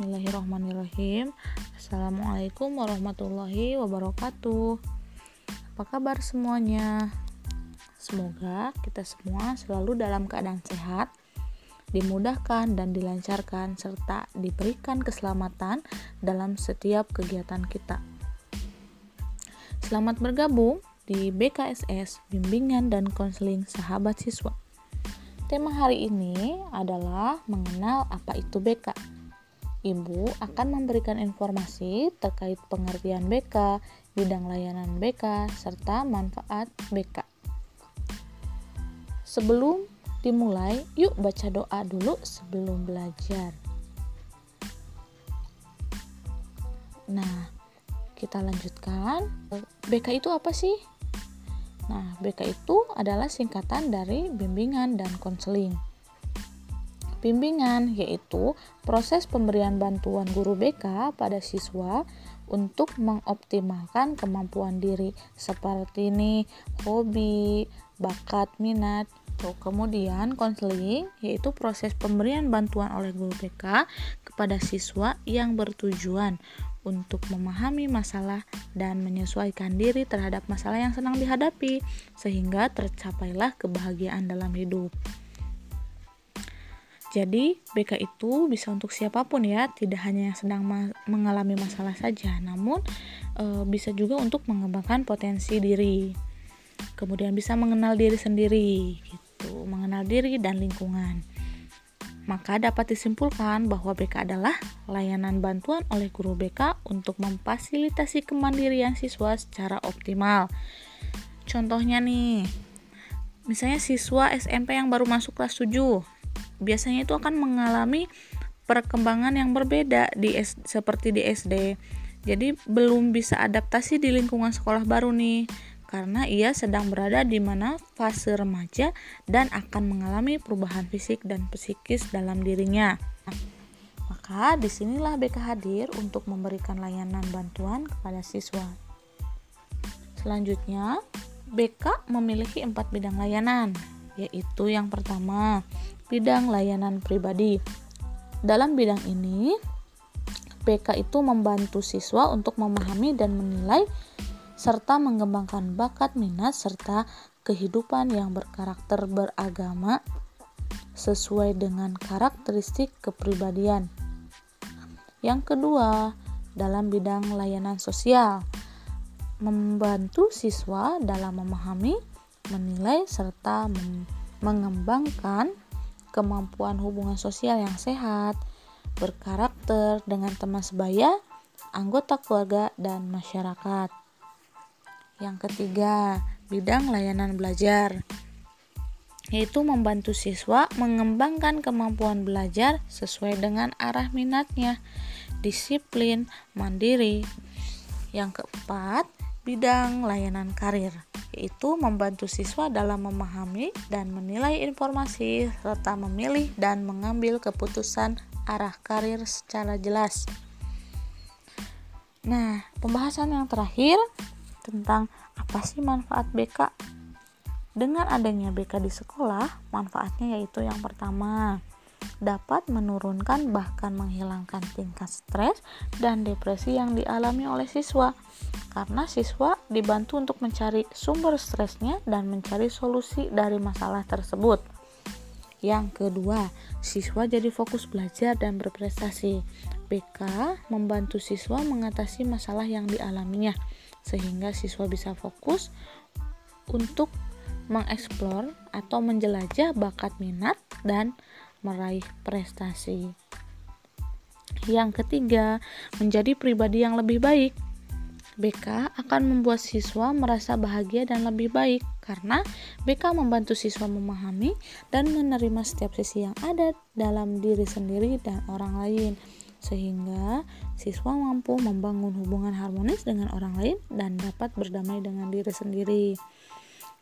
Bismillahirrahmanirrahim Assalamualaikum warahmatullahi wabarakatuh Apa kabar semuanya? Semoga kita semua selalu dalam keadaan sehat Dimudahkan dan dilancarkan Serta diberikan keselamatan dalam setiap kegiatan kita Selamat bergabung di BKSS Bimbingan dan Konseling Sahabat Siswa Tema hari ini adalah mengenal apa itu BK. Ibu akan memberikan informasi terkait pengertian BK, bidang layanan BK, serta manfaat BK. Sebelum dimulai, yuk baca doa dulu sebelum belajar. Nah, kita lanjutkan. BK itu apa sih? Nah, BK itu adalah singkatan dari bimbingan dan konseling. Bimbingan yaitu proses pemberian bantuan guru BK pada siswa untuk mengoptimalkan kemampuan diri seperti ini hobi, bakat, minat. Kemudian konseling yaitu proses pemberian bantuan oleh guru BK kepada siswa yang bertujuan untuk memahami masalah dan menyesuaikan diri terhadap masalah yang sedang dihadapi, sehingga tercapailah kebahagiaan dalam hidup. Jadi, BK itu bisa untuk siapa pun ya, tidak hanya yang sedang ma mengalami masalah saja, namun e, bisa juga untuk mengembangkan potensi diri. Kemudian bisa mengenal diri sendiri, gitu, mengenal diri dan lingkungan. Maka dapat disimpulkan bahwa BK adalah layanan bantuan oleh guru BK untuk memfasilitasi kemandirian siswa secara optimal. Contohnya nih, misalnya siswa SMP yang baru masuk kelas 7, biasanya itu akan mengalami perkembangan yang berbeda di S, seperti di SD. Jadi belum bisa adaptasi di lingkungan sekolah baru nih karena ia sedang berada di mana fase remaja dan akan mengalami perubahan fisik dan psikis dalam dirinya. Maka di sinilah BK hadir untuk memberikan layanan bantuan kepada siswa. Selanjutnya, BK memiliki empat bidang layanan, yaitu yang pertama, bidang layanan pribadi. Dalam bidang ini, BK itu membantu siswa untuk memahami dan menilai serta mengembangkan bakat minat serta kehidupan yang berkarakter beragama sesuai dengan karakteristik kepribadian. Yang kedua, dalam bidang layanan sosial, membantu siswa dalam memahami, menilai, serta mengembangkan kemampuan hubungan sosial yang sehat, berkarakter dengan teman sebaya, anggota keluarga, dan masyarakat. Yang ketiga, bidang layanan belajar yaitu membantu siswa mengembangkan kemampuan belajar sesuai dengan arah minatnya, disiplin, mandiri. Yang keempat, bidang layanan karir, yaitu membantu siswa dalam memahami dan menilai informasi serta memilih dan mengambil keputusan arah karir secara jelas. Nah, pembahasan yang terakhir tentang apa sih manfaat BK. Dengan adanya BK di sekolah, manfaatnya yaitu yang pertama, dapat menurunkan bahkan menghilangkan tingkat stres dan depresi yang dialami oleh siswa. Karena siswa dibantu untuk mencari sumber stresnya dan mencari solusi dari masalah tersebut. Yang kedua, siswa jadi fokus belajar dan berprestasi. BK membantu siswa mengatasi masalah yang dialaminya sehingga siswa bisa fokus untuk mengeksplor atau menjelajah bakat minat dan meraih prestasi. Yang ketiga, menjadi pribadi yang lebih baik. BK akan membuat siswa merasa bahagia dan lebih baik karena BK membantu siswa memahami dan menerima setiap sisi yang ada dalam diri sendiri dan orang lain sehingga siswa mampu membangun hubungan harmonis dengan orang lain dan dapat berdamai dengan diri sendiri.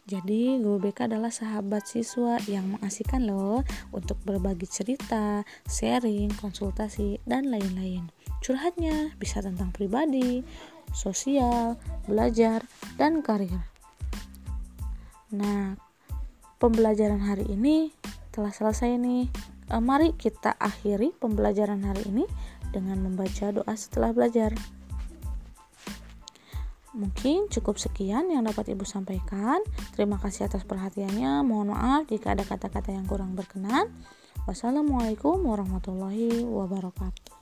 Jadi, guru BK adalah sahabat siswa yang mengasihkan loh untuk berbagi cerita, sharing, konsultasi, dan lain-lain. Curhatnya bisa tentang pribadi, sosial, belajar, dan karir. Nah, pembelajaran hari ini telah selesai nih. Eh, mari kita akhiri pembelajaran hari ini dengan membaca doa setelah belajar. Mungkin cukup sekian yang dapat Ibu sampaikan. Terima kasih atas perhatiannya. Mohon maaf jika ada kata-kata yang kurang berkenan. Wassalamualaikum warahmatullahi wabarakatuh.